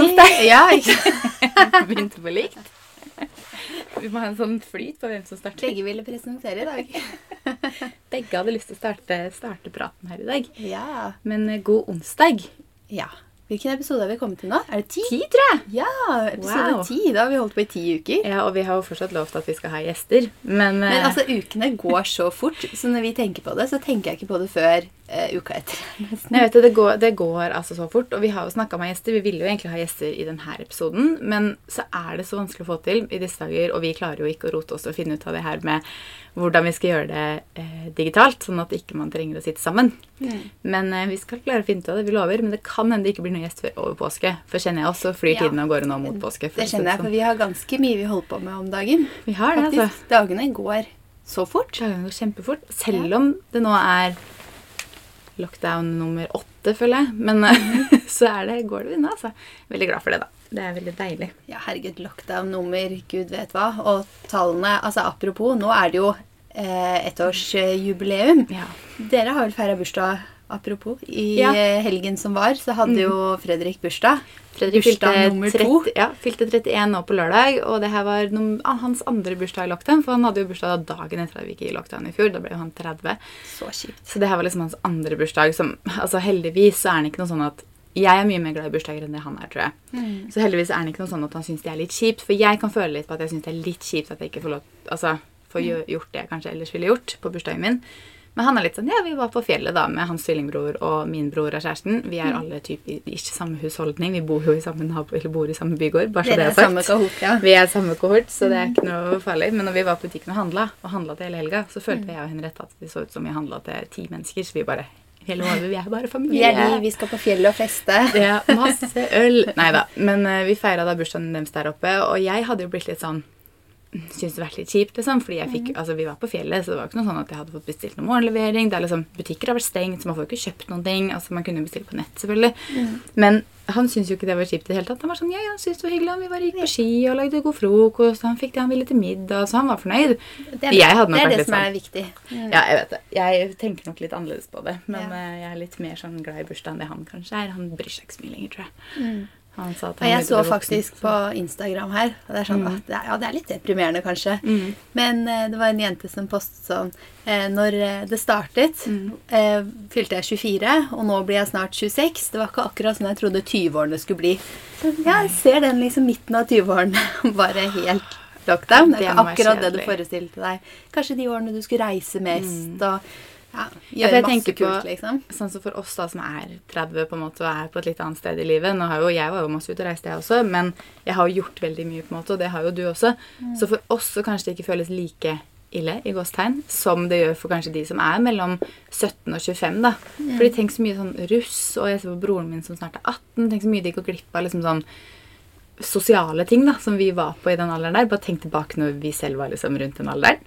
onsdag. Ja? Begynte på likt. Vi må ha en sånn flyt på hvem som starter. Begge ville presentere i dag. Begge hadde lyst til å starte, starte praten her i dag. Ja. Men eh, god onsdag. ja. Hvilken episode har vi kommet til nå? Er det ti? Ti, tror jeg. Ja, episode Wow. ti. Da har vi holdt på i ti uker. Ja, og vi har jo fortsatt lovt at vi skal ha gjester. Men, Men eh, altså, ukene går så fort, så når vi tenker på det, så tenker jeg ikke på det før uh, uka etter. Nei, vet du, det, går, det går altså så fort. Og vi har jo snakka med gjester. Vi ville jo egentlig ha gjester i denne episoden, men så er det så vanskelig å få til i disse dager, og vi klarer jo ikke å rote oss og finne ut av det her med hvordan vi skal gjøre det eh, digitalt, sånn at ikke man trenger å sitte sammen. Men eh, vi skal klare å finne ut av det, vi lover. Men det kan hende det ikke blir noen gjest før over påske. For kjenner jeg også flyr Ja. tiden av gårde nå mot påske. Det kjenner jeg, sånn. for vi har ganske mye vi holder på med om dagen. Vi har det, Faktisk, altså. Dagene går så fort. Dagene går kjempefort. Selv om det nå er lockdown nummer åtte, føler jeg. Men eh, så er det, går det unna, altså. Veldig glad for det, da. Det er veldig deilig. Ja, herregud, lockdown-nummer, gud vet hva. Og tallene Altså, apropos, nå er det jo eh, ettårsjubileum. Ja. Dere har vel feira bursdag, apropos. I Ja. Mm. helgen som var, så hadde jo Fredrik bursdag. Fredrik fylte, Bursdag nummer to. ja, fylte 31 nå på lørdag, og det her var noen, ah, hans andre bursdag i lockdown. For han hadde jo bursdag dagen etter at vi gikk i lockdown i fjor. Da ble jo han 30. Så kjipt. Så det her var liksom hans andre bursdag. Som, altså Heldigvis så er han ikke noe sånn at jeg er mye mer glad i bursdager enn det han er, tror jeg. Mm. Så heldigvis er han ikke noe sånn at han syns det er litt kjipt. For jeg kan føle litt på at jeg syns det er litt kjipt at jeg ikke får lov Altså, får Mm. gjort det jeg kanskje ellers ville gjort på bursdagen min. Men han er litt sånn Ja, vi var på fjellet da med hans tvillingbror og min bror og kjæresten. Vi Mm. er alle typ i ikke samme husholdning. Vi bor jo i samme bor i samme bygård. Bare så det er sagt. samme kohort, ja. Vi er samme kohort, så det er ikke noe farlig. Men når vi var på butikken og handla, og handla til hele helga, så følte jeg og Henriette at vi så ut som vi handla til ti mennesker. Så vi bare Hele året, vi er bare Vi familie. er de, vi skal på fjellet og feste. Ja, masse øl. Nei da. Men eh, vi feira da bursdagen deres der oppe, og jeg hadde jo blitt litt sånn Syntes det vært litt kjipt, liksom. Fordi jeg fikk, altså vi var på fjellet, så det var ikke noe sånn at jeg hadde fått bestilt noen morgenlevering. Det er liksom, Butikker har vært stengt, så man får jo ikke kjøpt noen ting. Altså Man kunne bestille på nett, selvfølgelig. Men han syntes jo ikke det var kjipt i det hele tatt. Han var sånn, ja, han syntes det var hyggelig. Vi bare gikk på ski og lagde god frokost. Han fikk det han ville til middag, så han var fornøyd. Det er, Jeg hadde nok det, er det som sånn. er viktig. Ja, jeg vet det. Jeg tenker nok litt annerledes på det. Men Ja. eh, jeg er litt mer sånn glad i bursdag enn det han kanskje er. Han bryr seg ikke så mye lenger, tror jeg. Han sa at Og han jeg så faktisk på Instagram her og det er sånn, at det er, Ja, det er litt deprimerende, kanskje. Mm. Men eh, det var en jente som postet sånn eh, Når eh, det startet, Mm. eh, fylte jeg 24, og nå blir jeg snart 26. Det var ikke akkurat sånn jeg trodde 20-årene skulle bli. Så ja, jeg ser den liksom midten av 20-årene bare helt lockdown. Det er ikke akkurat det du forestilte deg. Kanskje de årene du skulle reise mest og ja, Ja, for gjøre jeg masse tenker på- liksom. Sånn som for oss da, som er 30 på en måte, og er på et litt annet sted i livet Nå har jo Jeg var jo masse ute og reiste, jeg også, men jeg har jo gjort veldig mye, på en måte, og det har jo du også. Så for oss så kanskje det ikke føles like ille i gåstegn, som det gjør for kanskje de som er mellom 17 og 25. da. Fordi tenk så mye sånn russ, og jeg ser på broren min som snart er 18. Tenk så mye de går glipp av liksom sånn sosiale ting da, som vi var på i den alderen der. Bare tenk tilbake når vi selv var liksom rundt den alderen.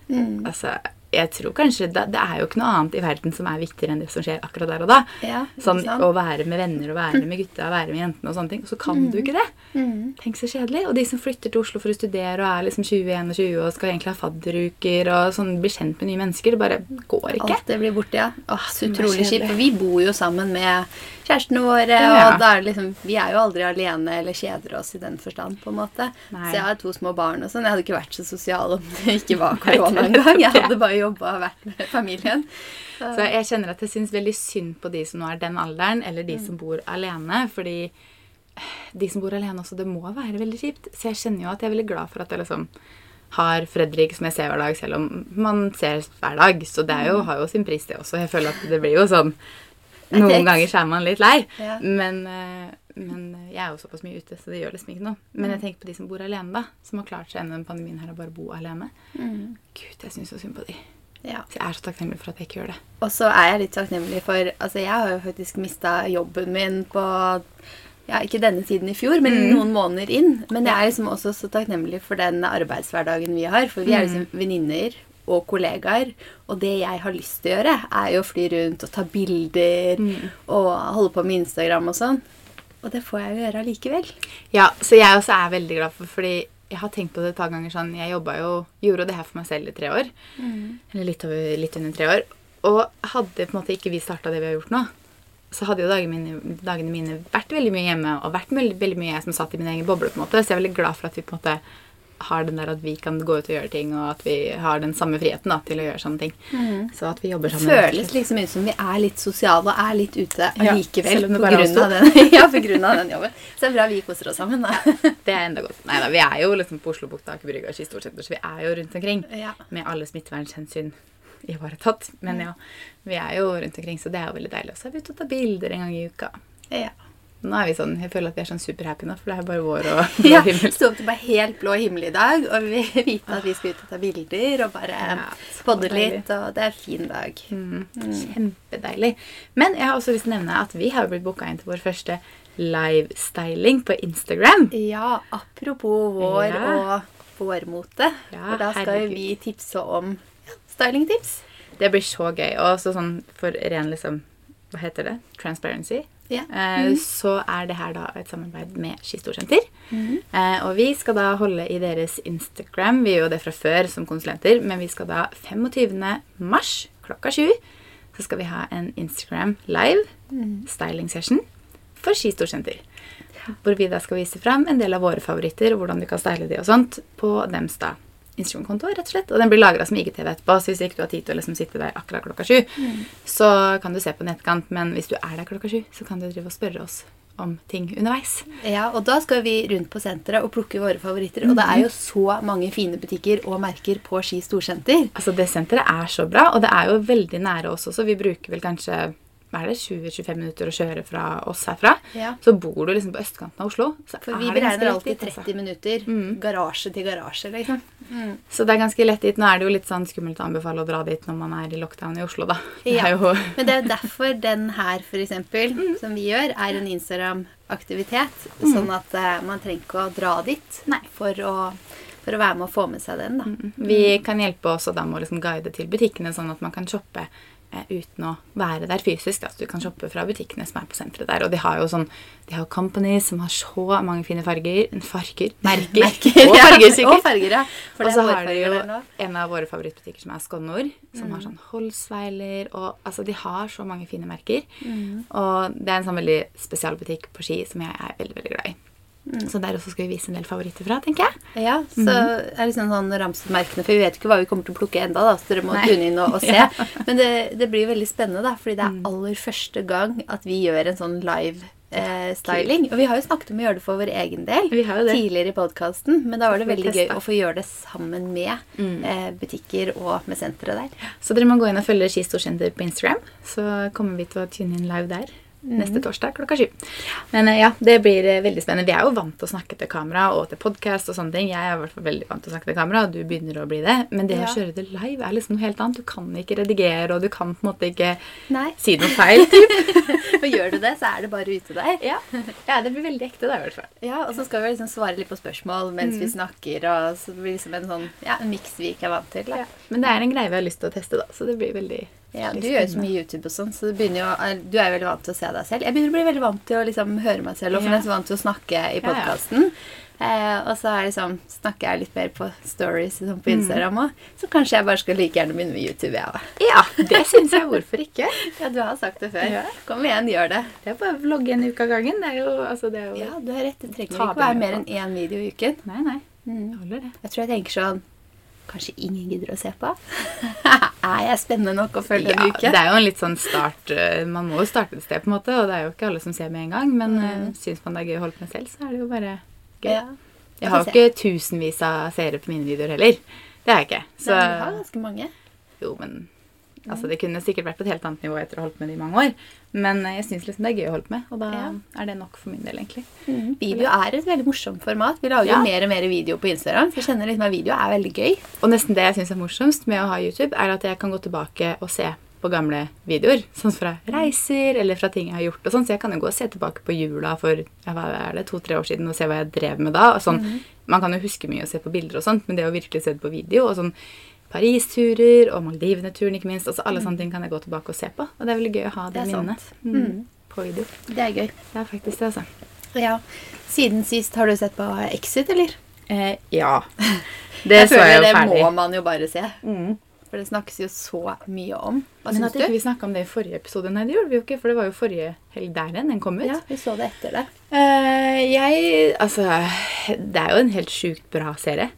Altså, jeg tror kanskje det, det er jo ikke noe annet i verden som er viktigere enn det som skjer akkurat der og da. Ja, sånn? Å være med venner og være med gutta og være med jentene og sånne ting. Og så kan du ikke det. Mm. Tenk så kjedelig. Og de som flytter til Oslo for å studere og er liksom 20-21 og skal egentlig ha fadderuker og sånn, bli kjent med nye mennesker, det bare går ikke. Alt det blir borte, ja. Åh, så utrolig kjipt. For vi bor jo sammen med kjærestene våre, Ja. og er liksom Vi er jo aldri alene eller kjeder oss i den forstand, på en måte. Nei. Så jeg har to små barn og sånn. Jeg hadde ikke vært så sosial om det ikke var korona engang. Jeg hadde bare jobba og vært med familien. Så jeg kjenner at jeg syns veldig synd på de som nå er den alderen, eller de som bor alene. Fordi de som bor alene også, det må være veldig kjipt. Så jeg kjenner jo at jeg er veldig glad for at jeg liksom har Fredrik som jeg ser hver dag, selv om man ser hver dag. Så det jo, har jo sin pris, det også. Jeg føler at det blir jo sånn Noen ganger så er man litt lei. Ja. Men, eh, men jeg er jo såpass mye ute, så det gjør liksom ikke noe. Men jeg tenker på de som bor alene, da. Som har klart seg gjennom pandemien her og bare bo alene. Gud, jeg syns så synd på de. Ja. Så jeg er så takknemlig for at jeg ikke gjør det. Og så er jeg litt takknemlig for Altså, jeg har jo faktisk mista jobben min på ja, ikke denne tiden i fjor, men noen måneder inn. Men jeg er liksom også så takknemlig for den arbeidshverdagen vi har. For vi er liksom venninner og kollegaer. Og det jeg har lyst til å gjøre, er jo å fly rundt og ta bilder og holde på med Instagram og sånn. Og det får jeg jo gjøre allikevel. Ja, så jeg også er veldig glad for Fordi jeg har tenkt på det et par ganger sånn Jeg jobba jo Gjorde jo det her for meg selv i tre år. Eller litt, over, litt under tre år. Og hadde på en måte ikke vi starta det vi har gjort nå, så hadde jo dagene mine, dagene mine vært veldig mye hjemme og vært veldig, veldig mye jeg som satt i min egen boble. på en måte, Så jeg er veldig glad for at vi på en måte har den der at vi kan gå ut og gjøre ting, og at vi har den samme friheten da, til å gjøre sånne ting. Så at vi jobber sammen. Det føles liksom ut som vi er litt sosiale og er litt ute allikevel ja, på grunn av den, ja, på grunn av den jobben. Så det er bra vi koser oss sammen, da. Det er enda godt. Nei da, vi er jo liksom på Oslobukta, Aker Brygge og Skistorsenter, så vi er jo rundt omkring Ja. med alle smittevernhensyn ivaretatt. Men ja, vi er jo rundt omkring, så det er jo veldig deilig. Og så er vi ute og tar bilder en gang i uka. Ja. Nå er vi sånn, Jeg føler at vi er sånn superhappy nå, for det er bare vår og blå Ja, himmel. Sto opp til bare helt blå himmel i dag, og vi vite at vi skal ut og ta bilder og bare Ja, podde litt, og det er en fin dag. Mm, Kjempedeilig. Men jeg har også lyst til å nevne at vi har blitt booka inn til vår første livestyling på Instagram. Ja, apropos vår Ja. og vårmote, Ja, for da skal herregud. vi tipse om stylingtips. Det blir så gøy. Og også sånn for ren liksom Hva heter det? Transparency. Ja. Eh, Så er det her da et samarbeid med Skistorsenter. Eh, og vi skal da holde i deres Instagram. Vi gjør jo det fra før som konsulenter, men vi skal da 25. mars klokka sju så skal vi ha en Instagram live styling session for Skistorsenter. Hvor vi da skal vise fram en del av våre favoritter og hvordan du kan style de og sånt på dems da Instagram-konto, rett og slett. Og den blir lagra som IGTV etterpå, så hvis ikke du har tid til å liksom sitte der akkurat klokka sju, så kan du se på nettkant. Men hvis du er der klokka sju, så kan du drive og spørre oss om ting underveis. Ja, og da skal vi rundt på senteret og plukke våre favoritter. Og det er jo så mange fine butikker og merker på Ski Storsenter. Altså, det senteret er så bra, og det er jo veldig nære oss også. Vi bruker vel kanskje hva er det, 20-25 minutter å kjøre fra oss herfra. Ja. Så bor du liksom på østkanten av Oslo. For vi beregner alltid 30 altså. 30 minutter. Garasje til garasje, liksom. Så det er ganske lett dit. Nå er det jo litt sånn skummelt å anbefale å dra dit når man er i lockdown i Oslo, da. Det Ja. jo Men det er jo derfor den her, for eksempel, som vi gjør, er en Instagram-aktivitet. Sånn at uh, man trenger ikke å dra dit Nei. for å, for å være med og få med seg den, da. Vi kan hjelpe også da med å liksom guide til butikkene, sånn at man kan shoppe uten å være der fysisk. Altså, du kan shoppe fra butikkene som er på senteret der. Og de har jo sånn, de har jo companies som har så mange fine farger. Farger? Merker. og farger, farger, og sikkert. farger, ja. Og så har de jo en av våre favorittbutikker som er Skonnord, som har sånn Holsweiler og Altså, de har så mange fine merker. Og det er en sånn veldig spesialbutikk på Ski som jeg er veldig, veldig glad i. Så der også skal vi vise en del favoritter fra, tenker jeg. Ja, så er det liksom sånn ramsemerkene, for vi vet ikke hva vi kommer til å plukke enda, da, så dere må Nei. tune inn og, og se. Ja. Men det, det blir veldig spennende, da, fordi det er aller første gang at vi gjør en sånn live eh, styling. Og vi har jo snakket om å gjøre det for vår egen del Vi har jo det. tidligere i podkasten, men da var det veldig gøy å få gjøre det sammen med eh, butikker og med senteret der. Så dere må gå inn og følge Ski Storsenter på Instagram. Så kommer vi til å tune inn live der neste torsdag klokka sju. Men eh, ja, det blir eh, veldig spennende. Vi er jo vant til å snakke til kamera og til podkast og sånne ting. Jeg er i hvert fall veldig vant til å snakke til kamera, og du begynner å bli det. Men det Ja. å kjøre det live er liksom noe helt annet. Du kan ikke redigere, og du kan på en måte ikke Nei. si noe feil. Og gjør du det, så er det bare ute der. ja. ja, det blir veldig ekte da, i hvert fall. Ja, og så skal vi liksom svare litt på spørsmål mens Mm. vi snakker, og så blir det liksom en sånn ja, miks vi ikke er vant til. Ja. Men det er en greie vi har lyst til å teste, da. Så det blir veldig Ja, du gjør jo så mye YouTube og sånn, så du, jo, du er jo veldig vant til å se deg selv. Jeg begynner å bli veldig vant til å liksom høre meg selv, og for jeg er så vant til å snakke i podkasten. Eh, og så er liksom, snakker jeg litt mer på stories Mm. på Instagram òg. Så kanskje jeg bare skal like gjerne begynne med YouTube, jeg òg. Ja, det syns jeg. Hvorfor ikke? Ja, du har sagt det før. Ja. Kom igjen, gjør det. Det er bare å vlogge en uke av gangen. Det er jo, altså, det er jo Ja, du har rett. Det trenger ikke være mer enn én video i uken. Nei, nei. Mm. Jeg holder, det. Jeg tror jeg tenker sånn Kanskje ingen gidder å se på? er jeg spennende nok å følge en uke? det er jo en litt sånn start eh, Man må jo starte et sted, på en måte, og det er jo ikke alle som ser med en gang. Men mm. syns man det er gøy å holde på med selv, så er det jo bare gøy. Ja. Jeg har jo ikke tusenvis av seere på mine videoer heller. Det har jeg ikke. Så Nei, men du har ganske mange. jo, men Altså, det kunne sikkert vært på et helt annet nivå etter å ha holdt med det i mange år. Men jeg syns liksom det er gøy å holde med, og da Ja. er det nok for min del, egentlig. Video er et veldig morsomt format. Vi lager Ja. jo mer og mer video på Instagram. For jeg kjenner liksom at video er veldig gøy. Og nesten det jeg syns er morsomst med å ha YouTube, er at jeg kan gå tilbake og se på gamle videoer. Sånn fra reiser eller fra ting jeg har gjort. og sånn, Så jeg kan jo gå og se tilbake på jula for hva er det, to-tre år siden og se hva jeg drev med da. og sånn. Man kan jo huske mye og se på bilder, og sånt, men det å virkelig se det på video og sånn Paris-turer og Maldivene-turen, ikke minst. altså Alle sånne ting kan jeg gå tilbake og se på. Og det er veldig gøy å ha det, Det minnet sant. mm. på video. Det er gøy. Det er faktisk det, altså. Ja. Siden sist har du sett på Exit, eller? Eh, ja. Det jeg så jeg jo det ferdig. må man jo bare se. Mm. For det snakkes jo så mye om. Hva Men syns at ikke vi snakka om det i forrige episode. Nei, det gjorde vi jo ikke, for det var jo forrige helg der igjen den kom ut. Ja, vi så det etter det. Eh, jeg Altså, det er jo en helt sjukt bra serie.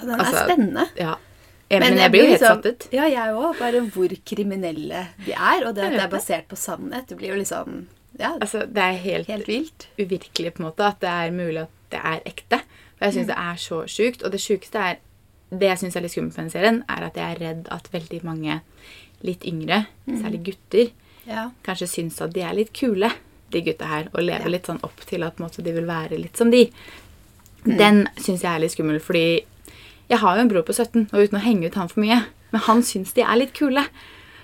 Ja, Den Altså, er spennende. Ja. Eh, Men, jeg blir jo helt liksom- satt ut. Ja, jeg òg. Bare hvor kriminelle de er. Og det at det er basert på sannhet. Det blir jo liksom Ja, Altså, det er helt, helt vilt. uvirkelig på en måte at det er mulig at det er ekte. For jeg syns det er så sjukt. Og det sjukeste er Det jeg syns er litt skummelt med den serien, er at jeg er redd at veldig mange litt yngre, særlig gutter, Ja. kanskje syns at de er litt kule, de gutta her, og lever Ja. litt sånn opp til at måte, de vil være litt som de. Den syns jeg er litt skummel, fordi jeg har jo en bror på 17, og uten å henge ut han for mye, men han syns de er litt kule.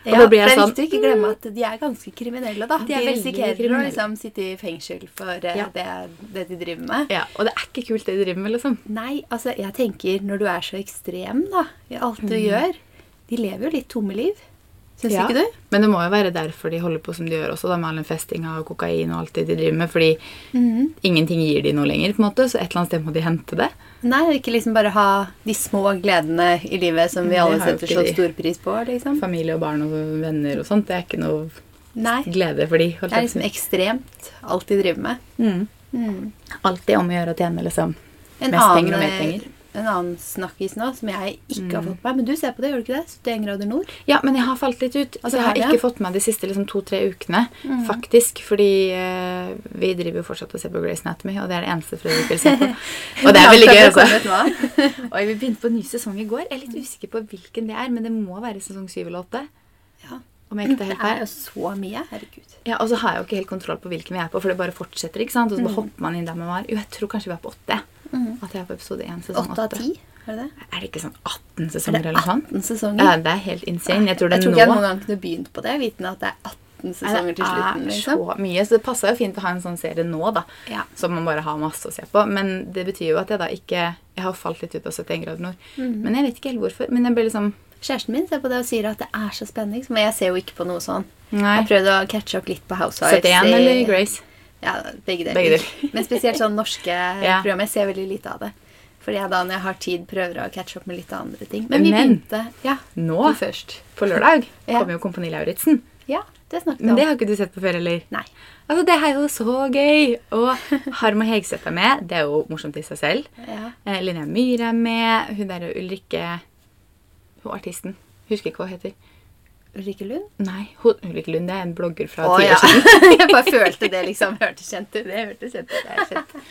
Og Ja, det er sånn viktig å ikke glemme at de er ganske kriminelle, da. De De, er risikerer å liksom sitte i fengsel for eh, Ja. det, det de driver med. Ja, Og det er ikke kult det de driver med, liksom. Nei, altså, jeg tenker når du er så ekstrem da, i alt du Mm. gjør De lever jo litt tomme liv. Syns Ja. ikke du? Men det må jo være derfor de holder på som de gjør også, da, med all den festinga og kokain og alt det de driver med. Fordi mm. ingenting gir de noe lenger, på en måte, så et eller annet sted må de hente det. Nei, ikke liksom bare ha de små gledene i livet som vi Det alle setter så stor pris på, liksom. Familie og barn og venner og sånt, det er ikke noe Nei, glede for de. det er liksom ekstremt, alt de driver med. mm. Mm. Alltid om å gjøre å tjene liksom En mest annen, penger og mer penger. En annen snakkis nå, som jeg ikke har Mm. fått med. Men du ser på det, gjør du ikke det? 71 grader nord? Ja, men jeg har falt litt ut. Altså, jeg har ikke fått med de siste liksom, to-tre ukene, mm. faktisk. Fordi eh, vi driver jo fortsatt og ser på Grace Anatomy, og det er det eneste Fredrik vil se på. Og det er veldig gøy, altså. Oi, vi begynte på en ny sesong i går. Jeg er litt usikker på hvilken det er, men det må være sesong syv eller åtte. Ja. Det helt er jo så mye. Herregud. Ja, og så har jeg jo ikke helt kontroll på hvilken vi er på, for det bare fortsetter. ikke sant? Og så bare Mhm. hopper man inn der man var. Jo, jeg tror kanskje vi er på åtte. At jeg er på episode 1 sesong Åtte av åtte. ti, er det det? Er det ikke sånn 18 Er sesonger det eller noe sånt? 18 sesonger? Ja, det er helt insane. Jeg tror det jeg tror ikke jeg noen gang kunne begynt på det, vitende at det er 18 sesonger til slutten. Det er liksom. så mye, så det passer jo fint å ha en sånn serie nå, da. Ja. Som man bare har masse å se på. Men det betyr jo at jeg da ikke Jeg har falt litt ut av 71 grader nord. Mm. Men jeg vet ikke helt hvorfor. Men jeg ble liksom Kjæresten min ser på det og sier at det er så spennende. liksom, Men jeg ser jo ikke på noe sånn. Nei. Jeg prøvde å catche opp litt på Housewives. 71 eller Grace? Ja, begge deler. Begge deler. Men spesielt sånn norske Ja. program. Jeg ser veldig lite av det. Fordi jeg da når jeg har tid, prøver å catche opp med litt andre ting. Men vi Men- begynte Ja, Nå, først. på lørdag, Ja. kommer jo Kompani Lauritzen. Ja, det snakket vi om. Men det har ikke du sett på før, eller? Nei. Altså, Det er jo så gøy! Og Harm og Hegseth er med. Det er jo morsomt i seg selv. Ja. Eh, Linnea Myhre er med. Hun derre Ulrikke Hun artisten. Husker ikke hva hun heter. Ulrikke Lund? Nei, Ulrikke Lund er en blogger fra Å ti år siden. jeg bare følte det liksom hørtes kjent ut. Det hørtes kjent ut. Det.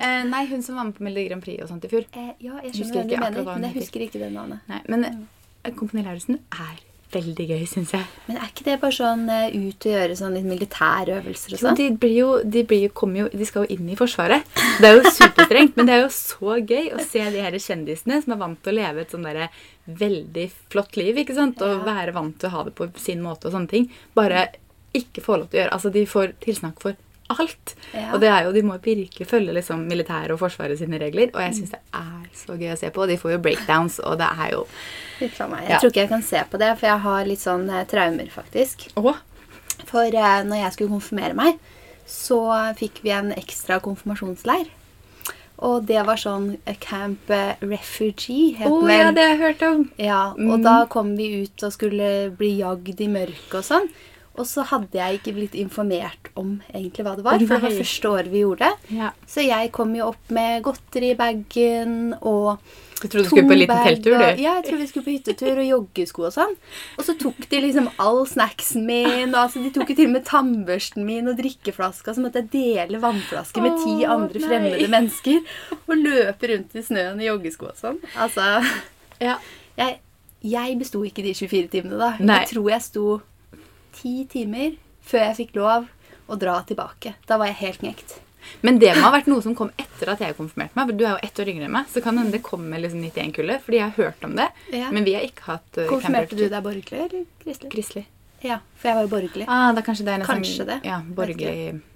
Eh, nei, hun som var med på Melodi Grand Prix og sånt i fjor. Eh, ja, jeg skjønner hva du mener, men jeg husker ikke det navnet. Nei, men eh, Kompani Lauritzen er veldig gøy, syns jeg. Men er ikke det bare sånn eh, ut og gjøre sånn litt militærøvelser og sånn? de, blir jo, de, blir jo, jo, de skal jo inn i Forsvaret. Det er jo superstrengt, men det er jo så gøy å se de her kjendisene som er vant til å leve et sånn derre veldig flott liv, ikke sant? Og Ja. være vant til å ha det på sin måte og sånne ting. Bare ikke få lov til å gjøre Altså, de får tilsnakk for alt. Ja. Og det er jo, de må virkelig følge liksom militæret og Forsvaret sine regler. Og jeg syns det er så gøy å se på. Og de får jo breakdowns, og det er jo Huff a meg. Jeg Ja. tror ikke jeg kan se på det, for jeg har litt sånn eh, traumer, faktisk. Åh. For eh, når jeg skulle konfirmere meg, så fikk vi en ekstra konfirmasjonsleir. Og det var sånn eh, Camp eh, Refugee, het oh, den ja, det har jeg hørt om. Ja, og Mm. da kom vi ut og skulle bli jagd i mørket og sånn. Og så hadde jeg ikke blitt informert om egentlig hva det var, for det var første året vi gjorde det. Ja. Så jeg kom jo opp med godteri i bagen og Du trodde du skulle på en liten telttur, du. Ja, jeg trodde vi skulle på hyttetur og joggesko og sånn. Og så tok de liksom all snacksen min. Og altså, de tok jo til og med tannbørsten min og drikkeflaska, så måtte jeg dele vannflaske med ti andre nei. fremmede mennesker. Og løpe rundt i snøen i joggesko og sånn. Altså Ja. Jeg, jeg besto ikke de 24 timene, da. Nei. Jeg tror jeg sto ti timer før jeg fikk lov å dra tilbake. Da var jeg helt knekt. Men det må ha vært noe som kom etter at jeg konfirmerte meg. for Du er jo ett år yngre enn meg, så kan hende det kommer liksom 91-kullet. Fordi jeg har hørt om det. Ja. Men vi har ikke hatt uh, Konfirmerte du deg borgerlig eller kristelig? Kristelig. Ja, for jeg var jo borgerlig. Ah, det er kanskje det er en Kanskje det. Ja, borgerlig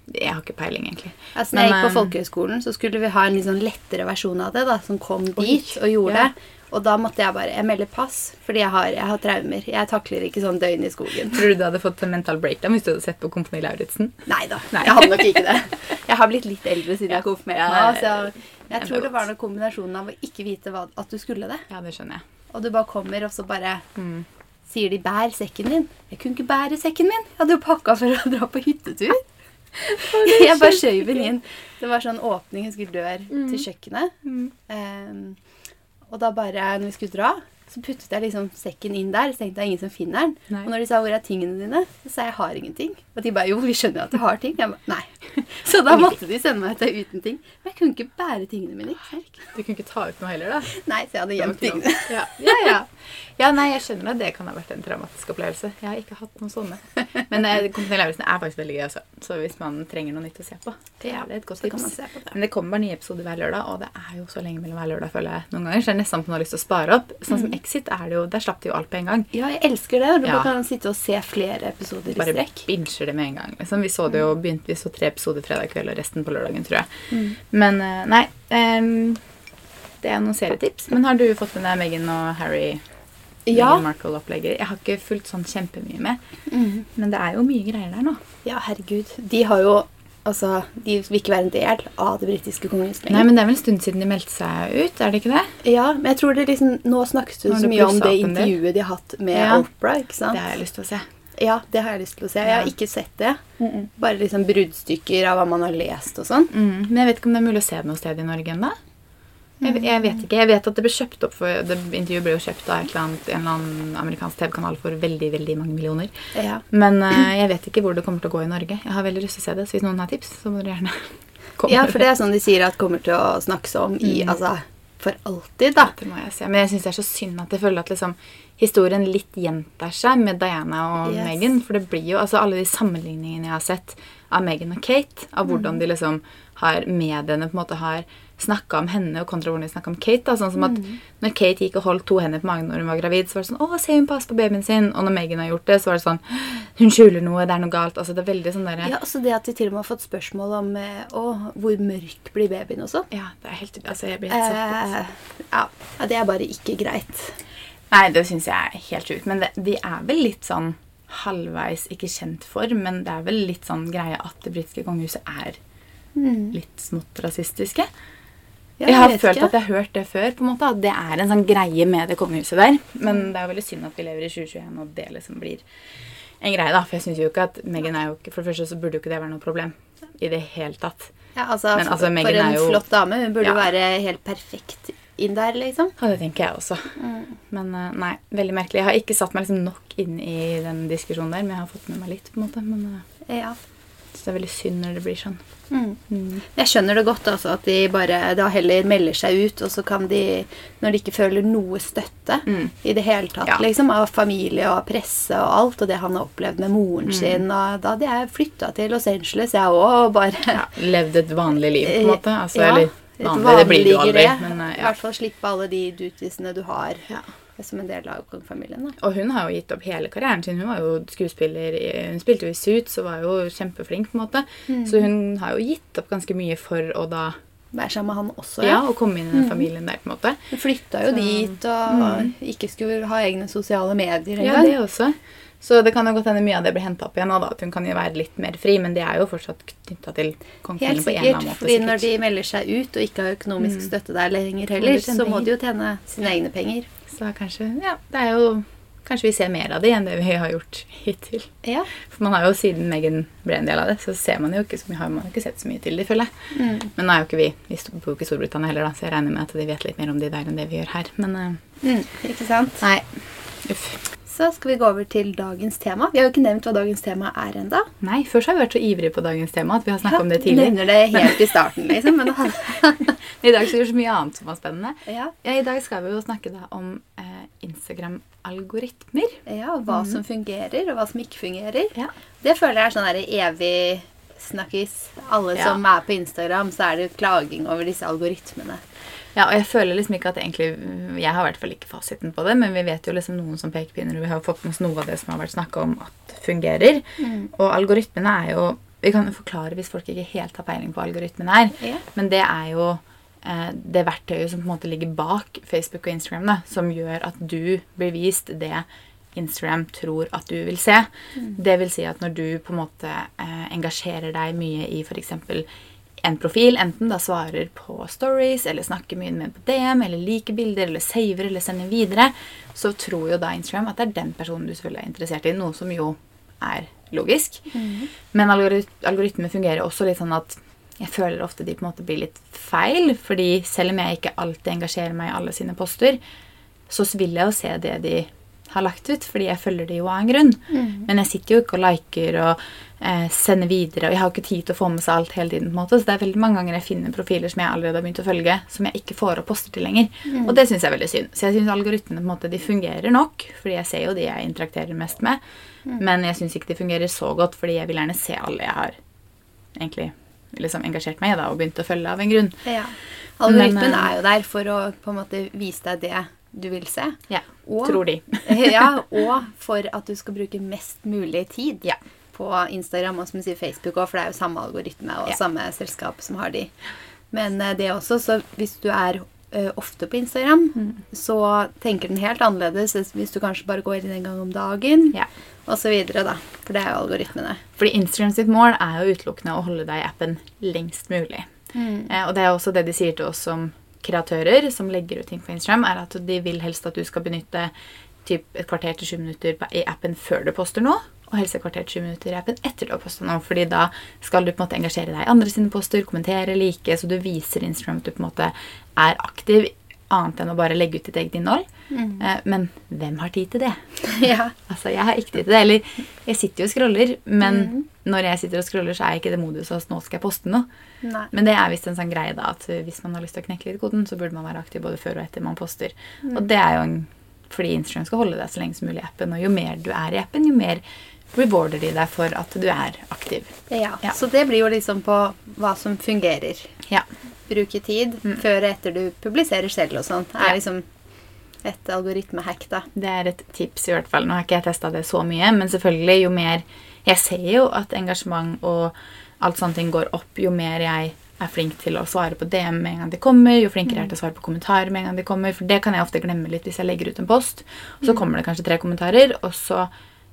Jeg har ikke peiling, egentlig. Altså, når jeg gikk på folkehøyskolen, så skulle vi ha en litt sånn lettere versjon av det, da, som kom dit og gjorde ja. det. Og da måtte jeg bare Jeg melder pass, fordi jeg har, jeg har traumer. Jeg takler ikke sånn døgn i skogen. Tror du du hadde fått en mental breakdown hvis du hadde sett på Kompani Lauritzen? Nei da, jeg hadde nok ikke det. Jeg har blitt litt eldre siden jeg konfirmerte meg. Så ja, jeg tror det var noe kombinasjonen av å ikke vite hva, at du skulle det. Ja, det skjønner jeg. og du bare kommer, og så bare Mm. Sier de 'bær sekken din'. Jeg kunne ikke bære sekken min. Jeg hadde jo pakka for å dra på hyttetur. Jeg bare skjøv den inn. Det var sånn åpning, jeg husker dør til kjøkkenet. Mm. Um, og da bare, når vi skulle dra, så puttet jeg liksom sekken inn der. Så tenkte jeg ingen som finner den. Nei. Og når de sa 'hvor er tingene dine', så sa jeg 'jeg har ingenting'. Og de bare 'jo, vi skjønner jo at du har ting'. Jeg bare nei. Så da måtte de sende meg ut uten ting. Men jeg kunne ikke bære tingene mine. ikke? Du kunne ikke ta ut noe heller, da? Nei, så jeg hadde gjemt tingene. Ja. ja, ja. Ja, nei, jeg skjønner at det kan ha vært en traumatisk opplevelse. Jeg har ikke hatt noen sånne. Men eh, Kompani Lauritzen er faktisk veldig gøy, altså. Så hvis man trenger noe nytt å se på, det er det et godt man tips. det. Men det kommer bare nye episoder hver lørdag, og det er jo så lenge mellom hver lørdag, føler jeg noen ganger. Så er nesten på noe lyst til å spare opp. Sånn Mm. som Exit er det jo, der slapp de jo alt på en gang. Ja, jeg elsker det. Du Ja. kan sitte og se flere episoder i Bare strekk. binger det med en gang. Liksom. Vi så det jo, Mm. begynte vi så tre episoder fredag kveld og resten på lørdagen, tror jeg. Men eh, nei. um, det er noen serietips. Men har du fått med deg Meghan og Harry? Ja. Markle-opplegger? Jeg har ikke fulgt sånn kjempemye med. Mm. Men det er jo mye greier der nå. Ja, herregud. De har jo Altså, de vil ikke være en del av det britiske kongehuset Nei, men Det er vel en stund siden de meldte seg ut, er det ikke det? Ja, men jeg tror det liksom Nå snakkes det så mye om det intervjuet de har hatt med Ja. Oprah, ikke sant? Det har jeg lyst til å se. Ja, det har jeg lyst til å se. Jeg har ikke sett det. Bare liksom bruddstykker av hva man har lest og sånn. Mm. Men jeg vet ikke om det er mulig å se det noe sted i Norge ennå. Jeg, jeg vet ikke. Jeg vet at det ble kjøpt opp for det Intervjuet ble jo kjøpt av annet, en eller annen amerikansk TV-kanal for veldig veldig mange millioner. Ja. Men uh, jeg vet ikke hvor det kommer til å gå i Norge. Jeg har veldig lyst til å se det, så hvis noen har tips, så må dere gjerne komme ja, for det er sånn de sier at kommer til å snakkes om i Mm. Altså for alltid, da. Det må jeg se. Men jeg syns det er så synd at jeg føler at liksom, historien litt gjentar seg med Diana og Yes. Meghan. For det blir jo altså alle de sammenligningene jeg har sett av Meghan og Kate, av hvordan Mm. de liksom har mediene på en måte har snakka om henne og kontra hvordan de snakka om Kate. da, sånn som at Mm. Når Kate gikk og holdt to hender på magen når hun var gravid, så var det sånn 'Å, se hun passer på babyen sin.' Og når Megan har gjort det, så var det sånn 'Hun skjuler noe, det er noe galt.' Altså Det er veldig sånn der, Ja, altså det at de til og med har fått spørsmål om eh, å, hvor mørk blir babyen og sånn. Ja, det er helt Altså, jeg blir helt satt ut. Eh, ja, det er bare ikke greit. Nei, det syns jeg er helt sjukt. Men det, de er vel litt sånn halvveis ikke kjent for, men det er vel litt sånn greie at det britiske kongehuset er litt smått rasistiske. Ja, jeg har følt ikke. at jeg har hørt det før, på en måte, at det er en sånn greie med det kongehuset der. Men det er jo veldig synd at vi lever i 2021, og det liksom blir en greie, da. For jeg syns jo ikke at Meghan er jo ikke For det første så burde jo ikke det være noe problem i det hele tatt. Ja, altså, Men, altså, for en jo- flott dame. Hun burde Ja. være helt perfekt inn der, liksom. Ja, det tenker jeg også. Men eh, nei, veldig merkelig. Jeg har ikke satt meg liksom nok inn i den diskusjonen der, men jeg har fått med meg litt, på en måte. Men eh, Ja. Så det er veldig synd når det blir sånn. Mm. Mm. Jeg skjønner det godt, altså, at de bare da heller melder seg ut, og så kan de, når de ikke føler noe støtte Mm. i det hele tatt, Ja. liksom, av familie og presse og alt, og det han har opplevd med moren Mm. sin, og da hadde jeg flytta til Los Angeles, jeg òg, og bare Ja, levd et vanlig liv, på en måte. Altså, Ja, eller vanlig, vanlig, det blir du aldri. Men, ja. I hvert fall slippe alle de dutisene du har Ja. Som en del av kongefamilien. Og hun har jo gitt opp hele karrieren sin. Hun var jo skuespiller Hun spilte jo i Suits og var jo kjempeflink, på en måte. Mm. Så hun har jo gitt opp ganske mye for å da Være sammen med han også, Ja, ja. og komme inn i den familien der, på en måte. Hun flytta jo Så- dit og ikke skulle ha egne sosiale medier Ja, det også. Så det kan jo godt hende mye av det blir henta opp igjen da. At hun kan jo være litt mer fri, men det er jo fortsatt knytta til kongefamilien på en eller sikkert, annen måte. fordi når de melder seg ut og ikke har økonomisk Mm. støtte der lenger heller, så må de jo tjene sine egne penger. Så kanskje Ja, det er jo Kanskje vi ser mer av det enn det vi har gjort hittil. Ja. For man har jo Siden Megan ble en del av det, så ser man jo ikke så mye, har man ikke sett så mye til det, føler jeg. Mm. Men nå er jo ikke vi Vi bor jo ikke i Storbritannia heller, da, så jeg regner med at de vet litt mer om de der enn det vi gjør her. Men eh, Mm, ikke sant? nei. Uff. Så skal vi gå over til dagens tema. Vi har jo ikke nevnt hva dagens tema er ennå. Nei, først har vi vært så ivrige på dagens tema at vi har snakket om det tidlig. Nevner det helt i starten, liksom. Men I dag skal vi vi så mye annet som var spennende. ja, Ja, I dag skal vi jo snakke da om eh, Instagram-algoritmer. ja, hva som fungerer, og hva som ikke fungerer. Ja. Det føler jeg er sånn evig snakkis. Alle Ja. som er på Instagram, så er det klaging over disse algoritmene. Ja, og jeg føler liksom ikke at egentlig Jeg har i hvert fall ikke fasiten på det, men vi vet jo liksom noen som pekepinner, og vi har fått med oss noe av det som har vært snakka om at fungerer. Og algoritmene er jo Vi kan jo forklare hvis folk ikke helt har peiling på hva algoritmene er. yeah. Men det er jo eh, det verktøyet som på en måte ligger bak Facebook og Instagram, da, som gjør at du blir vist det Instagram tror at du vil se. Det vil si at når du på en måte eh, engasjerer deg mye i f.eks. en profil enten da svarer på stories, eller snakker mye med på DM, eller liker bilder, eller saver, eller sender videre, så tror jo da Instagram at det er den personen du selvfølgelig er interessert i. Noe som jo er logisk. Men algorit algoritmer fungerer også litt sånn at jeg føler ofte de på en måte blir litt feil. fordi selv om jeg ikke alltid engasjerer meg i alle sine poster, så vil jeg jo se det de har lagt ut, fordi jeg følger det jo av en grunn. Men jeg sitter jo ikke og liker og eh, sender videre, og jeg har jo ikke tid til å få med seg alt hele tiden. på en måte, Så det er veldig mange ganger jeg finner profiler som jeg allerede har begynt å følge, som jeg ikke får opp poster til lenger. Og det syns jeg er veldig synd. Så jeg syns algoritmene på en måte, de fungerer nok, fordi jeg ser jo de jeg interakterer mest med. Men jeg syns ikke de fungerer så godt, fordi jeg vil gjerne se alle jeg har egentlig liksom engasjert meg i da, og begynt å følge av en grunn. Ja. Algoritmen Men, eh, er jo der for å på en måte vise deg det du vil se. Ja, Og- tror de. ja, og for at du skal bruke mest mulig tid Ja. På Instagram og som sier Facebook òg, for det er jo samme algoritme og Ja. samme selskap som har de. Men det det også, så hvis du er eh, ofte på Instagram, Mm. så tenker den helt annerledes hvis du kanskje bare går inn en gang om dagen, Ja. videre, da. For det er jo algoritmene. Fordi Instagram sitt mål er jo utelukkende å holde deg i appen lengst mulig. Eh, og det er også det de sier til oss som kreatører som legger ut ting på Instagram, er at de vil helst at du skal benytte typ et kvarter til 20 minutter i appen før du poster noe, og helst et kvarter til sju minutter i appen etter du har postet noe. fordi da skal du på en måte engasjere deg i andre sine poster, kommentere, like, så du viser Instagram at du på en måte er aktiv, annet enn å bare legge ut ditt eget innhold. Mm. men hvem har tid til det? ja. Altså, jeg har ikke tid til det. Eller jeg sitter jo og scroller, men når jeg sitter og scroller, så er jeg ikke i det moduset at nå skal jeg poste noe. Nei. Men det er visst en sånn greie da, at hvis man har lyst til å knekke litt koden, så burde man være aktiv både før og etter man poster. Og det er jo en, fordi Instagram skal holde deg så lenge som mulig i appen, og jo mer du er i appen, jo mer rewarder de deg for at du er aktiv. Ja. Ja. Så det blir jo liksom på hva som fungerer. Ja. Bruke tid før og etter du publiserer selv og sånn. Ja. er liksom et algoritmehack, da. Det er et tips i hvert fall. Nå har ikke jeg testa det så mye, men selvfølgelig jo mer Jeg ser jo at engasjement og alt sånne ting går opp, jo mer jeg er flink til å svare på DM med en gang de kommer, jo flinkere jeg er til å svare på kommentarer med en gang de kommer, for det kan jeg ofte glemme litt hvis jeg legger ut en post, og så kommer det kanskje tre kommentarer, og så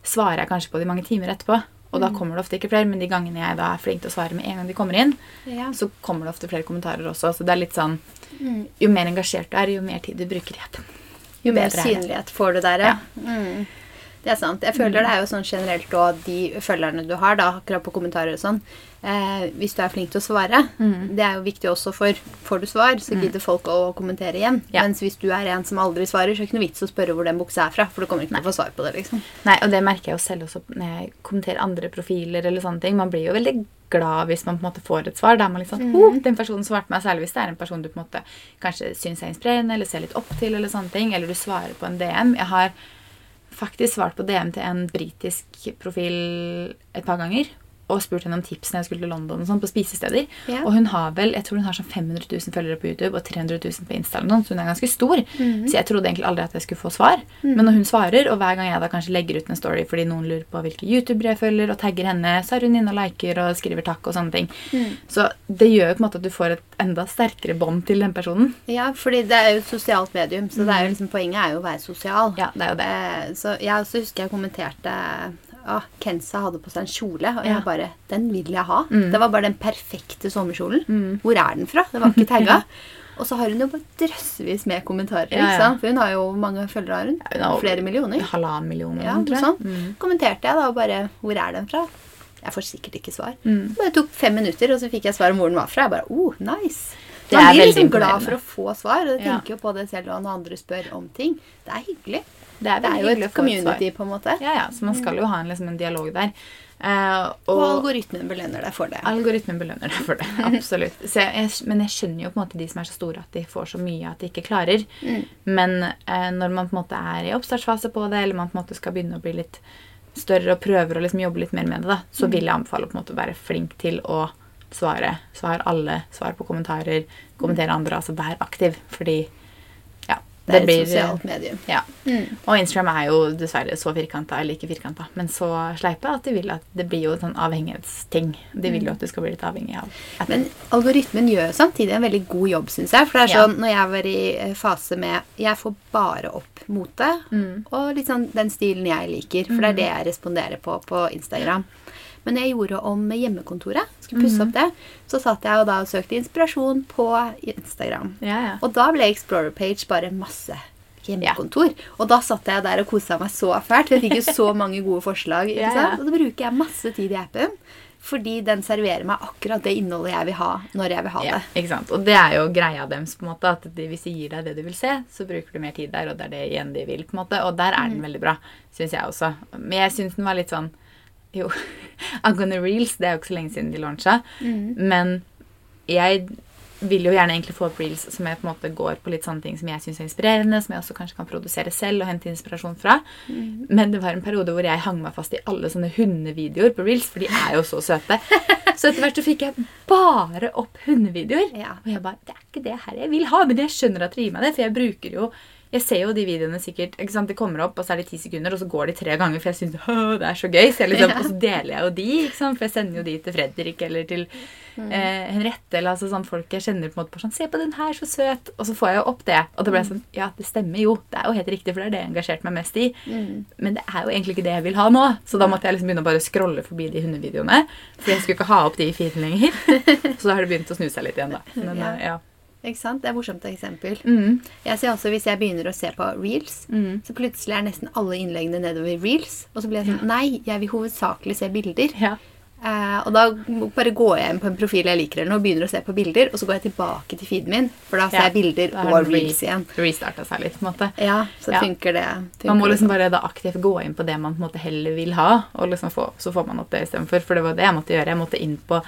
svarer jeg kanskje på de mange timer etterpå, og da kommer det ofte ikke flere, men de gangene jeg da er flink til å svare med en gang de kommer inn, Ja. så kommer det ofte flere kommentarer også, så det er litt sånn Jo mer engasjert du er, jo mer tid du bruker i. Jo mer er synlighet får du der, ja. Mm. Det er sant. Jeg føler det er jo sånn generelt òg de følgerne du har, da, akkurat på kommentarer og sånn. Eh, hvis du er flink til å svare, det er jo viktig også for Får du svar, så gidder folk å kommentere igjen. Ja. Mens hvis du er en som aldri svarer, så er det ikke noe vits å spørre hvor den buksa er fra. For du kommer ikke til å få svar på det, liksom. Nei, og det merker jeg jo selv også når jeg kommenterer andre profiler eller sånne ting. Man blir jo veldig glad hvis man på en måte får et svar. Da er man litt sånn oh, den personen svarte meg, Særlig hvis det er en person du på en måte kanskje syns er inspirerende eller ser litt opp til, eller sånne ting. Eller du svarer på en DM. Jeg har faktisk svart på DM til en britisk profil et par ganger. Og spurt henne om tips når jeg skulle til London og sånn, på spisesteder. Yeah. Og hun har vel, jeg tror hun har sånn 500 000 følgere på YouTube og 300 000 på Insta. eller noe Så hun er ganske stor. Mhm. Så jeg trodde egentlig aldri at jeg skulle få svar. Men når hun svarer, og hver gang jeg da kanskje legger ut en story fordi noen lurer på hvilke youtubere jeg følger, og tagger henne, så er hun inne og liker og skriver takk og sånne ting. Mm. Så det gjør jo på en måte at du får et enda sterkere bånd til den personen. Ja, fordi det er jo et sosialt medium, så det er jo liksom, poenget er jo å være sosial. Ja, det er jo det. Eh, så jeg også husker jeg kommenterte ah, Kensa hadde på seg en kjole, og Ja. jeg bare Den vil jeg ha. Mm. Det var bare den perfekte sommerkjolen. Hvor er den fra? Det var ikke tagga. Og så har hun jo bare drøssevis med kommentarer. Ja, ja. For hun har jo mange følgere har hun? hun har- Flere millioner. Halvannen million Ja, sånn. Mm. Kommenterte jeg da bare Hvor er den fra? Jeg får sikkert ikke svar. Mm. Det tok fem minutter, og så fikk jeg svar om hvor den var fra. Jeg bare, oh, nice. Det Man blir liksom glad for å få svar. Og jeg tenker jo på det selv når andre spør om ting. Det er hyggelig. Det er, Det er jo et community, på en måte. Ja, ja, så man skal jo ha en, liksom, en dialog der. Uh, Og og algoritmen belønner deg for det. algoritmen belønner deg for det. Absolutt. Jeg, jeg, men jeg skjønner jo på en måte de som er så store at de får så mye at de ikke klarer. Men uh, når man på en måte er i oppstartsfase på det, eller man på en måte skal begynne å bli litt større og prøver å liksom jobbe litt mer med det, da, så vil jeg anbefale å på en måte være flink til å svare. Svar alle. Svar på kommentarer. Kommentere andre. Altså vær aktiv. Fordi ja, Det er et sosialt medium. Ja. Og Instagram er jo dessverre så firkanta, eller ikke firkanta, men så sleipe at de vil at det blir jo en sånn avhengighetsting. De vil jo at du skal bli litt avhengig av etter. Men algoritmen gjør samtidig en veldig god jobb, syns jeg. For det er Ja. sånn, når jeg var i eh, fase med Jeg får bare opp mote Mm. og litt sånn den stilen jeg liker. For det er det jeg responderer på på Instagram. Men jeg gjorde om hjemmekontoret, skulle pusse Mhm. opp det, så satt jeg og da søkte inspirasjon på Instagram. Ja, ja. Og da ble Explorer Page bare masse hjemmekontor. Og da satt jeg der og kosa meg så fælt. Jeg fikk jo så mange gode forslag. Ja, ja. Og da bruker jeg masse tid i appen. Fordi den serverer meg akkurat det innholdet jeg vil ha når jeg vil ha Ja, det. ikke sant? Og det er jo greia deres, på en måte, at de, hvis de gir deg det du vil se, så bruker du mer tid der, og det er det igjen de vil. på en måte, Og der er den veldig bra, syns jeg også. Men jeg syns den var litt sånn Jo, angående reels, det er jo ikke så lenge siden de launcha, men jeg vil jo gjerne egentlig få opp reels som jeg på en måte går på litt sånne ting som jeg syns er inspirerende, som jeg også kanskje kan produsere selv og hente inspirasjon fra. Men det var en periode hvor jeg hang meg fast i alle sånne hundevideoer på reels, for de er jo så søte. Så etter hvert så fikk jeg bare opp hundevideoer. Ja. Og jeg bare Det er ikke det her jeg vil ha, men jeg skjønner at dere gir meg det, for jeg bruker jo jeg ser jo de videoene sikkert ikke sant? De kommer opp, og så er det ti sekunder, og så går de tre ganger, for jeg syns det er så gøy. Så liksom, Ja. Og så deler jeg jo de, ikke sant? for jeg sender jo de til Fredrik eller til eh, Henriette. eller altså sånn folk jeg kjenner på en måte på sånn 'Se på den her, så søt!' Og så får jeg jo opp det. Og da ble jeg sånn Ja, det stemmer jo. Det er jo helt riktig, for det er det jeg engasjerte meg mest i. Men det er jo egentlig ikke det jeg vil ha nå. Så da måtte jeg liksom begynne å bare scrolle forbi de hundevideoene. For jeg skulle ikke ha opp de i feeden lenger. Så da har det begynt å snu seg litt igjen, da. Men, Ja. eh, ja. Ikke sant? Det er et morsomt eksempel. Mm. Jeg ser også Hvis jeg begynner å se på reels, Mm. så plutselig er nesten alle innleggene nedover reels. Og så blir jeg sånn Nei, jeg vil hovedsakelig se bilder. ja. Eh, og da bare går jeg inn på en profil jeg liker eller noe, og begynner å se på bilder, og så går jeg tilbake til feeden min, for da ser Ja, jeg bilder og reels igjen. Restarta seg litt, på en måte. Ja, så Ja. funker det. Funker Man må liksom sånn. bare da aktivt gå inn på det man på en måte heller vil ha, og liksom få, så får man opp det istedenfor. For det var det jeg måtte gjøre. Jeg måtte inn på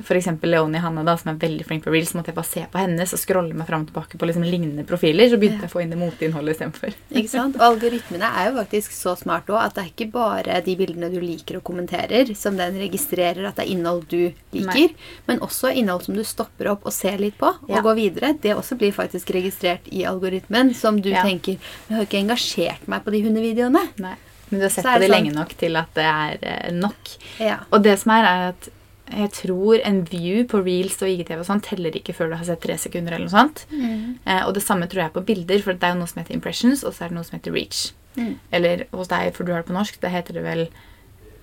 f.eks. Leonie Hanne, da, som er veldig flink på reels. Måtte jeg bare se på hennes og scrolle meg fram og tilbake på liksom lignende profiler. Så begynte Ja. jeg å få inn det moteinnholdet istedenfor. Ikke sant? Og algoritmene er jo faktisk så smart òg at det er ikke bare de bildene du liker og kommenterer, som den registrerer at det er innhold du liker, Nei. men også innhold som du stopper opp og ser litt på og Ja. går videre. Det også blir faktisk registrert i algoritmen, som du Ja. tenker Jeg har ikke engasjert meg på de hundevideoene. Nei. Men du har sett på det det sånn- lenge nok til at det er eh, nok. Ja. Og det som er, er at jeg tror en view på reels og IGTV og sånn teller ikke før du har sett tre sekunder. eller noe sånt. Eh, og det samme tror jeg på bilder, for det er jo noe som heter impressions, og så er det noe som heter reach. Mm. Eller hos deg, for du har det på norsk, det heter det vel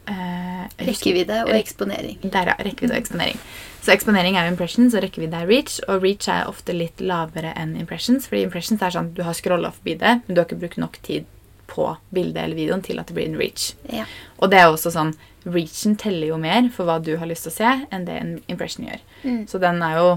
eh, Rekkevidde og eksponering. Der, ja. Rekkevidde og eksponering. Så eksponering er jo impressions, og rekkevidde er reach. Og reach er ofte litt lavere enn impressions, fordi impressions er sånn du har scrolla forbi det, men du har ikke brukt nok tid på bildet eller videoen til at det blir en reach. Ja. Og det er også sånn Reachen teller jo mer for hva du har lyst til å se, enn det en impression gjør. Mm. Så den er jo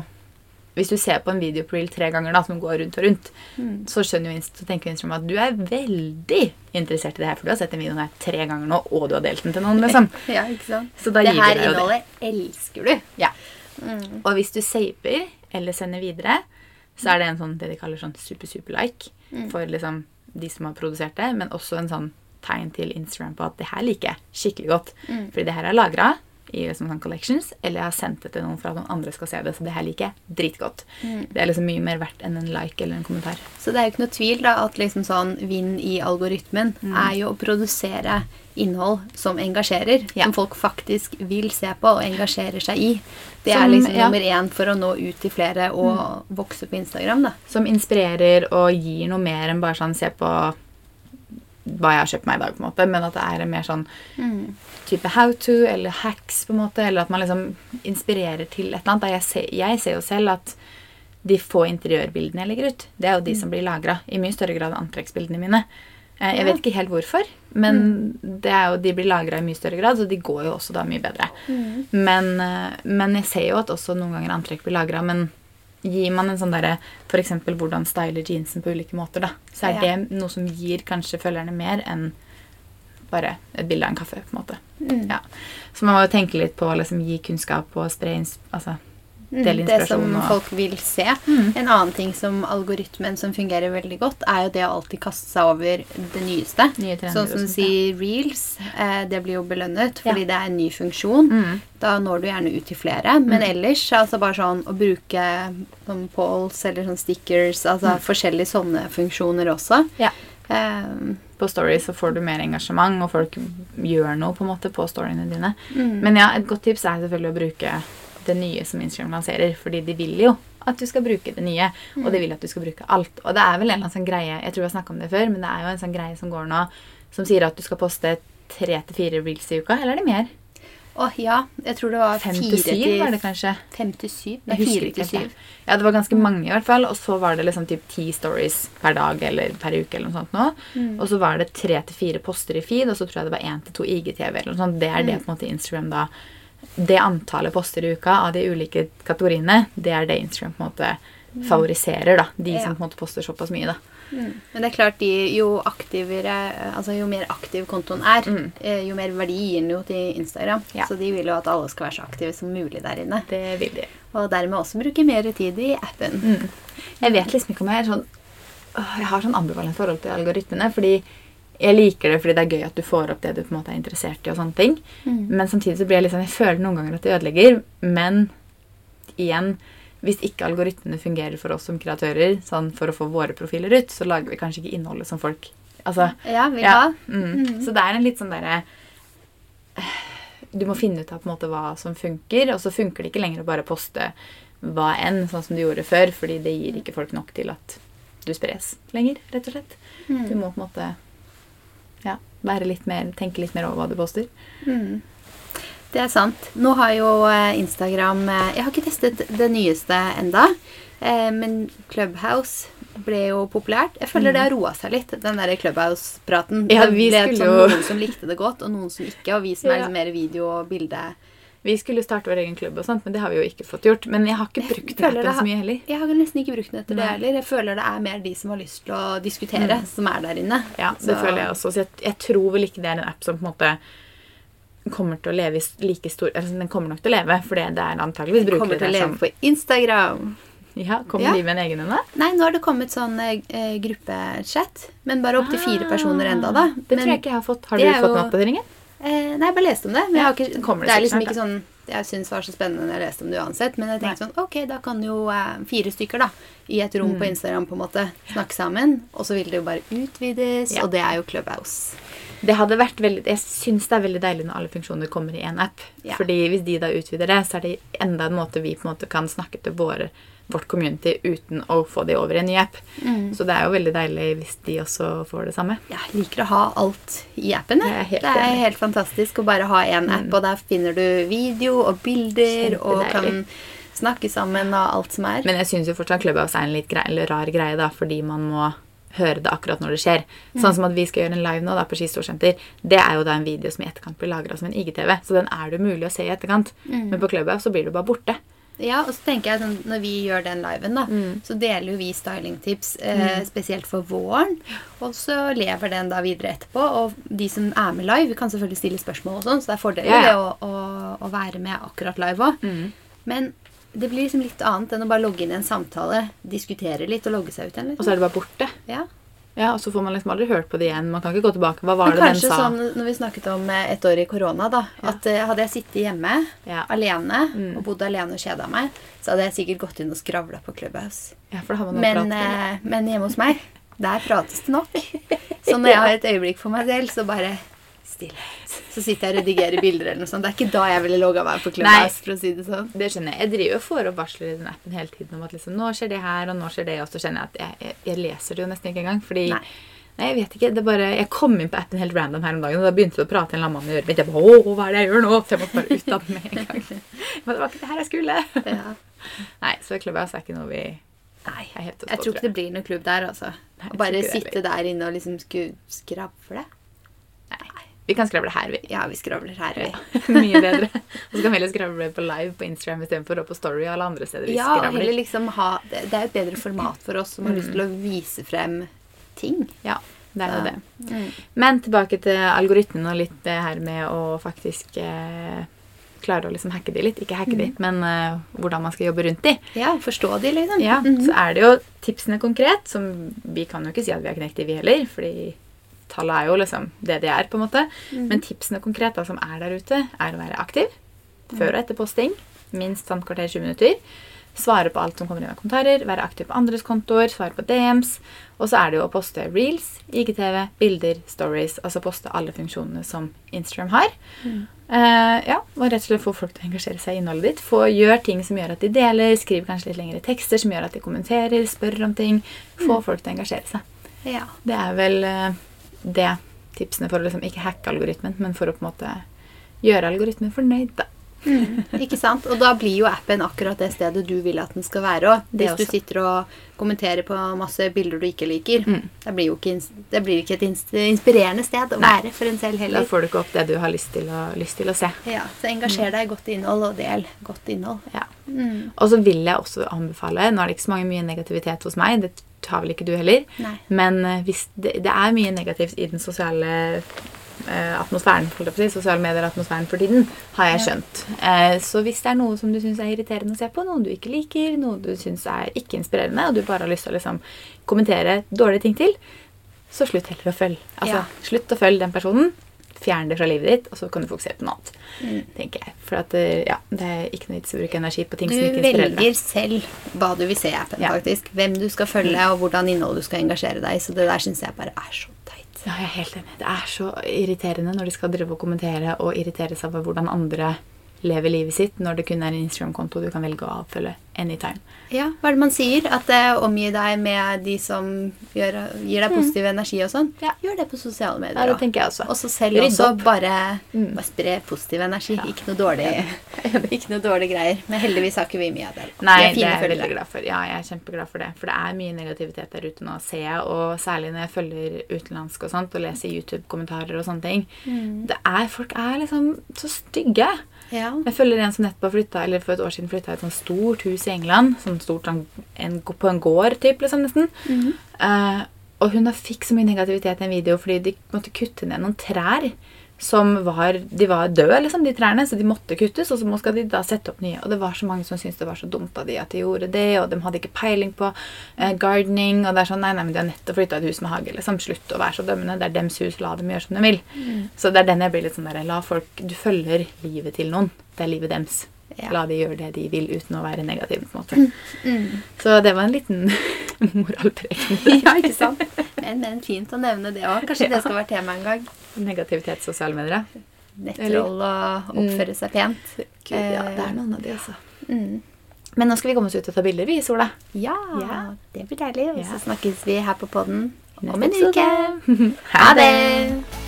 Hvis du ser på en video på reel tre ganger da, som går rundt og rundt, Mm. så skjønner jo Insta, så tenker Instagram at du er veldig interessert i det her, for du har sett den videoen her tre ganger nå, og du har delt den til noen, liksom. ja, ikke sant? Så da det gir her det. innholdet elsker du. Ja. Mm. Og hvis du saver eller sender videre, så er det en sånn det de kaller sånn super-super-like Mm. for liksom de som har produsert det, men også en sånn tegn til Instagram på at det her liker jeg skikkelig godt. Mm. Fordi det her er lagra i liksom sånn collections, eller jeg har sendt det til noen for at noen andre skal se det, så det her liker jeg dritgodt. Mm. Det er liksom mye mer verdt enn en like eller en kommentar. Så det er jo ikke noe tvil da at liksom sånn vinn i algoritmen Mm. er jo å produsere innhold som engasjerer. Ja. Som folk faktisk vil se på og engasjerer seg i. Det Som- er liksom ja. nummer én for å nå ut til flere og vokse på Instagram. da. Som inspirerer og gir noe mer enn bare sånn se på hva jeg har kjøpt meg i dag, på en måte, men at det er en mer sånn type how to eller hacks, på en måte, eller at man liksom inspirerer til et eller annet. Jeg ser, jeg ser jo selv at de få interiørbildene jeg legger ut, det er jo de som blir lagra i mye større grad enn antrekksbildene mine. Eh, Jeg vet ikke helt hvorfor, men det er jo, de blir lagra i mye større grad, så de går jo også da mye bedre. Men, eh, men jeg ser jo at også noen ganger antrekk blir lagra, men gir man en sånn derre F.eks. hvordan styler jeansen på ulike måter, da, så er Ja. det noe som gir kanskje følgerne mer enn bare et bilde av en kaffe, på en måte. Mm. Ja. Så man må jo tenke litt på å liksom, gi kunnskap og spre altså, Mm, dele det som folk vil se. Mm. En annen ting som algoritmen som fungerer veldig godt, er jo det å alltid kaste seg over det nyeste. Sånn som du sier reels, eh, det blir jo belønnet Ja. fordi det er en ny funksjon. Mm. Da når du gjerne ut til flere. Men ellers altså bare sånn å bruke sånn polls eller sånn stickers, altså forskjellige sånne funksjoner også. Ja. Um, På story så får du mer engasjement, og folk gjør noe på en måte på storyene dine. mm. Men ja, et godt tips er selvfølgelig å bruke det nye som Instagram lanserer, fordi de vil jo at du skal bruke det nye, og de vil at du skal bruke alt. Og det er vel en eller annen sånn greie, jeg tror jeg har om det før, men det er jo en sånn greie som går nå, som sier at du skal poste tre til fire reels i uka, eller er det mer? Å ja, jeg tror det var Fem til syv, var det kanskje? Fem til syv? Nei, fire til syv. Ja, det var ganske mange i hvert fall. Og så var det liksom typ ti stories per dag eller per uke. eller noe sånt nå. Mm. Og så var det tre til fire poster i feed, og så tror jeg det var én til to IGTV. eller noe sånt. Det er det Mm. på en måte Instagram da Det antallet poster i uka av de ulike kategoriene, det er det Instagram på en måte favoriserer. da. De. Ja. som på en måte poster såpass mye. da. Mm. Men det er klart, de, jo aktivere, altså jo mer aktiv kontoen er, Mm. eh, jo mer verdi gir den jo til Instagram. Ja. Så de vil jo at alle skal være så aktive som mulig der inne. Det vil de. Og dermed også bruke mer tid i appen. Mm. Jeg vet liksom ikke om jeg er sånn Jeg har sånn ambivalent forhold til algoritmene. fordi jeg liker det fordi det er gøy at du får opp det du på en måte er interessert i. og sånne ting. Mm. Men samtidig så blir jeg litt sånn, jeg føler noen ganger at det ødelegger. Men igjen, hvis ikke algoritmene fungerer for oss som kreatører, sånn for å få våre profiler ut, så lager vi kanskje ikke innholdet som folk altså, Ja, vil ja, ha. mm. Mm. Så det er en litt sånn derre Du må finne ut av på en måte hva som funker, og så funker det ikke lenger å bare poste hva enn, sånn som du gjorde før, fordi det gir ikke folk nok til at du spres lenger, rett og slett. Mm. Du må på en måte ja, være litt mer, tenke litt mer over hva du poster. Mm. Det er sant. Nå har jo eh, Instagram eh, Jeg har ikke testet det nyeste enda, eh, men Clubhouse ble jo populært. Jeg føler det har roa seg litt, den der Clubhouse-praten. Ja, vi det ble sånn jo- noen som likte det godt, og noen som ikke. Og vi som er Ja. liksom mer video og bilde. Vi skulle starte vår egen klubb, og sånt, men det har vi jo ikke fått gjort. Men jeg har ikke brukt den appen så mye heller. Jeg har nesten ikke brukt den etter det heller. Jeg føler det er mer de som har lyst til å diskutere, som er der inne. Ja, det Så- føler jeg også. Så jeg, jeg tror vel ikke det er en app som på en måte kommer til å leve i like stor altså Den kommer nok til å leve, for det er antageligvis Kommer til å leve som på Instagram. Ja, Kommer Ja. de med en egen en? Nei, nå har det kommet sånn eh, gruppechat, men bare opptil fire personer enda, da. Ah, Det Men- tror jeg ikke jeg har fått. Har du fått jo- den oppdateringen? Eh, nei, jeg bare leste om det. Men jeg har ikke, det det, det er liksom ikke sånn jeg syns var så spennende når jeg leste om det uansett. Men jeg tenkte Nei. sånn Ok, da kan jo eh, fire stykker da i et rom Mm. på Instagram på en måte snakke sammen. Og så vil det jo bare utvides, Ja. og det er jo Clubhouse. Det hadde vært veldig, Jeg syns det er veldig deilig når alle funksjoner kommer i én app. Ja. Fordi hvis de da utvider det, så er det enda en måte vi på en måte kan snakke til våre, vårt community uten å få de over i en ny app. Mm. Så det er jo veldig deilig hvis de også får det samme. Jeg liker å ha alt i appen. jeg. Det er helt det er helt fantastisk å bare ha én app, Mm. og der finner du video og bilder og kan snakke sammen og alt som er. Men jeg syns jo fortsatt Clubhouse er en litt grei, eller rar greie, da, fordi man må høre det akkurat når det skjer. Sånn som at vi skal gjøre en live nå da, på Ski Storsenter. Det er jo da en video som i etterkant blir lagra som en IGTV. Så den er det mulig å se i etterkant. Mm. Men på Clubhouse så blir du bare borte. Ja, og så tenker jeg sånn, Når vi gjør den liven, da, Mm. så deler jo vi stylingtips eh, spesielt for våren. Og så lever den da videre etterpå. Og de som er med live, kan selvfølgelig stille spørsmål, og sånn, så det er fordel Ja, ja. å, å, å være med akkurat live òg. Mm. Men det blir liksom litt annet enn å bare logge inn i en samtale, diskutere litt og logge seg ut igjen. Og Liksom. så er det bare borte. Ja. Ja, Og så får man liksom aldri hørt på det igjen. Man kan ikke gå tilbake. Hva var Men det den sa? kanskje sånn når vi snakket om eh, et år i korona, da. At eh, hadde jeg sittet hjemme Ja. alene Mm. og bodd alene og kjeda meg, så hadde jeg sikkert gått inn og skravla på Clubhouse. ja, for da har man Men, prate eh, men hjemme hos meg, der prates det nok. Så når jeg har et øyeblikk for meg selv, så bare stillhet. Så sitter jeg og redigerer bilder eller noe sånt. Det er ikke da jeg ville logga meg på Clubhouse, for å si det sånn. Det skjønner jeg. Jeg driver og får opp varsler i den appen hele tiden om at liksom, nå skjer det her, og nå skjer det, og så kjenner jeg at jeg, jeg, jeg leser det jo nesten ikke engang. Fordi Nei. Nei, jeg vet ikke. det er bare, Jeg kom inn på appen helt random her om dagen, og da begynte det å prate en eller annen mann i øret mitt. Jeg bare, Åh, hva er det jeg gjør nå? Så jeg måtte bare ut av den med en gang. Men det var ikke det her jeg skulle. Ja. Nei, så Clubhouse er ikke noe vi Nei, er helt jeg tror ikke det blir noen klubb der, altså. Nei, bare det sitte der inne og liksom sku, skravle. Vi kan skravle her, vi. Ja, vi skravler her, vi. Ja, Mye bedre. Og så kan vi heller skravle på live på Instagram istedenfor på Story og alle andre steder. vi Ja, skravler. heller liksom ha Det, det er et bedre format for oss som har lyst til å vise frem ting. Ja, det er jo det. Mm. Men tilbake til algoritmen og litt det her med å faktisk eh, klare å liksom hacke de litt. Ikke hacke de, men eh, hvordan man skal jobbe rundt de. Ja, forstå de, liksom. Ja, Mhm. Så er det jo tipsene konkret, som vi kan jo ikke si at vi har knekt de, vi heller. fordi tallet er jo liksom det de er, på en måte. Men tipsene konkret da, som er der ute, er å være aktiv før og etter posting. Minst sånn kvarter 20 minutter. Svare på alt som kommer inn av kommentarer. Være aktiv på andres kontoer. Svare på DMs. Og så er det jo å poste reels, IGTV, bilder, stories. Altså poste alle funksjonene som Instagram har. Eh, ja, Og rett og slett få folk til å engasjere seg i innholdet ditt. Få Gjør ting som gjør at de deler. Skriv kanskje litt lengre tekster som gjør at de kommenterer. Spør om ting. Få folk til å engasjere seg. Ja. Det er vel eh, det tipsene for å liksom ikke hacke algoritmen, men for å på en måte gjøre algoritmen fornøyd, da. Ikke sant? Og da blir jo appen akkurat det stedet du vil at den skal være òg. Det Hvis du sitter og kommenterer på masse bilder du ikke liker. Mm. Det blir jo ikke, det blir ikke et inspirerende sted å Nei. være for en selv heller. Da får du ikke opp det du har lyst til å, lyst til å se. Ja, Så engasjer deg i godt innhold, og del godt innhold. Ja. Mm. Og så vil jeg også anbefale Nå er det ikke så mange mye negativitet hos meg, det tar vel ikke du heller. Nei. Men eh, hvis det, det er mye negativt i den sosiale eh, atmosfæren, si, sosiale medier-atmosfæren for tiden, har jeg Ja. skjønt. Eh, så hvis det er noe som du syns er irriterende å se på, noe du ikke liker, noe du syns er ikke inspirerende, og du bare har lyst til å liksom kommentere dårlige ting til, så slutt heller å følge. Altså, Ja. Slutt å følge den personen. Fjern det fra livet ditt, og så kan du fokusere på noe annet. Mm. tenker jeg. For at, eh, ja, det er ikke noe vits å bruke energi på ting Du som ikke inspirerer deg. velger selv hva du vil se i appen, Ja. faktisk. Hvem du skal følge, og hvordan innhold du skal engasjere deg i. Så det der syns jeg bare er så teit. Ja, jeg er helt enig. Det er så irriterende når de skal drive og kommentere og irritere seg over hvordan andre lever livet sitt, når det kun er en Instagram-konto du kan velge å avfølge anytime. Ja, hva er det man sier? At det omgi deg med de som gjør, gir deg positiv energi og sånn. Mm. Ja. Gjør det på sosiale medier. Ja, det også. tenker jeg også. Og så selv også opp. bare, Mm. bare spre positiv energi. Ikke noe dårlig Ikke noe dårlige greier. Men heldigvis har ikke vi mye av det. Nei, er det er jeg veldig glad for. Ja, jeg er kjempeglad for det. For det er mye negativitet der ute nå, ser jeg. Og særlig når jeg følger utenlandsk og sånt, og leser YouTube-kommentarer og sånne ting. Mm. Det er, folk er liksom så stygge. Ja. Jeg følger en som nettopp flytta, eller for et år siden flytta i et sånt stort hus i England. som stort sånn, en, på en gård, typ, liksom, nesten. Mm -hmm. uh, og hun har fikk så mye negativitet i en video fordi de måtte kutte ned noen trær som var De var døde, liksom, de trærne, så de måtte kuttes. Og så skal de da sette opp nye. Og det var så mange som syntes det var så dumt av de at de gjorde det, og de hadde ikke peiling på eh, gardening. Og det er sånn Nei, nei, men de har nettopp flytta et hus med hage. liksom, Slutt å være så dømmende. Det er dems hus, la dem gjøre som de vil. Så det er den jeg blir litt sånn der La folk Du følger livet til noen. Det er livet dems. La de gjøre det de vil uten å være negative. på en måte. Mm. Så det var en liten moralpreken. ja, ikke sant? Men, men fint å nevne det òg. Kanskje Ja. det skal være tema en gang. Negativitet sosiale medier. Nettroll og oppføre seg pent. Gud, ja, det er noen av de, altså. Mm. Men nå skal vi komme oss ut og ta bilder, vi, Sola. Ja, Ja. det blir deilig. Og så snakkes vi her på podden om en uke. Ha det!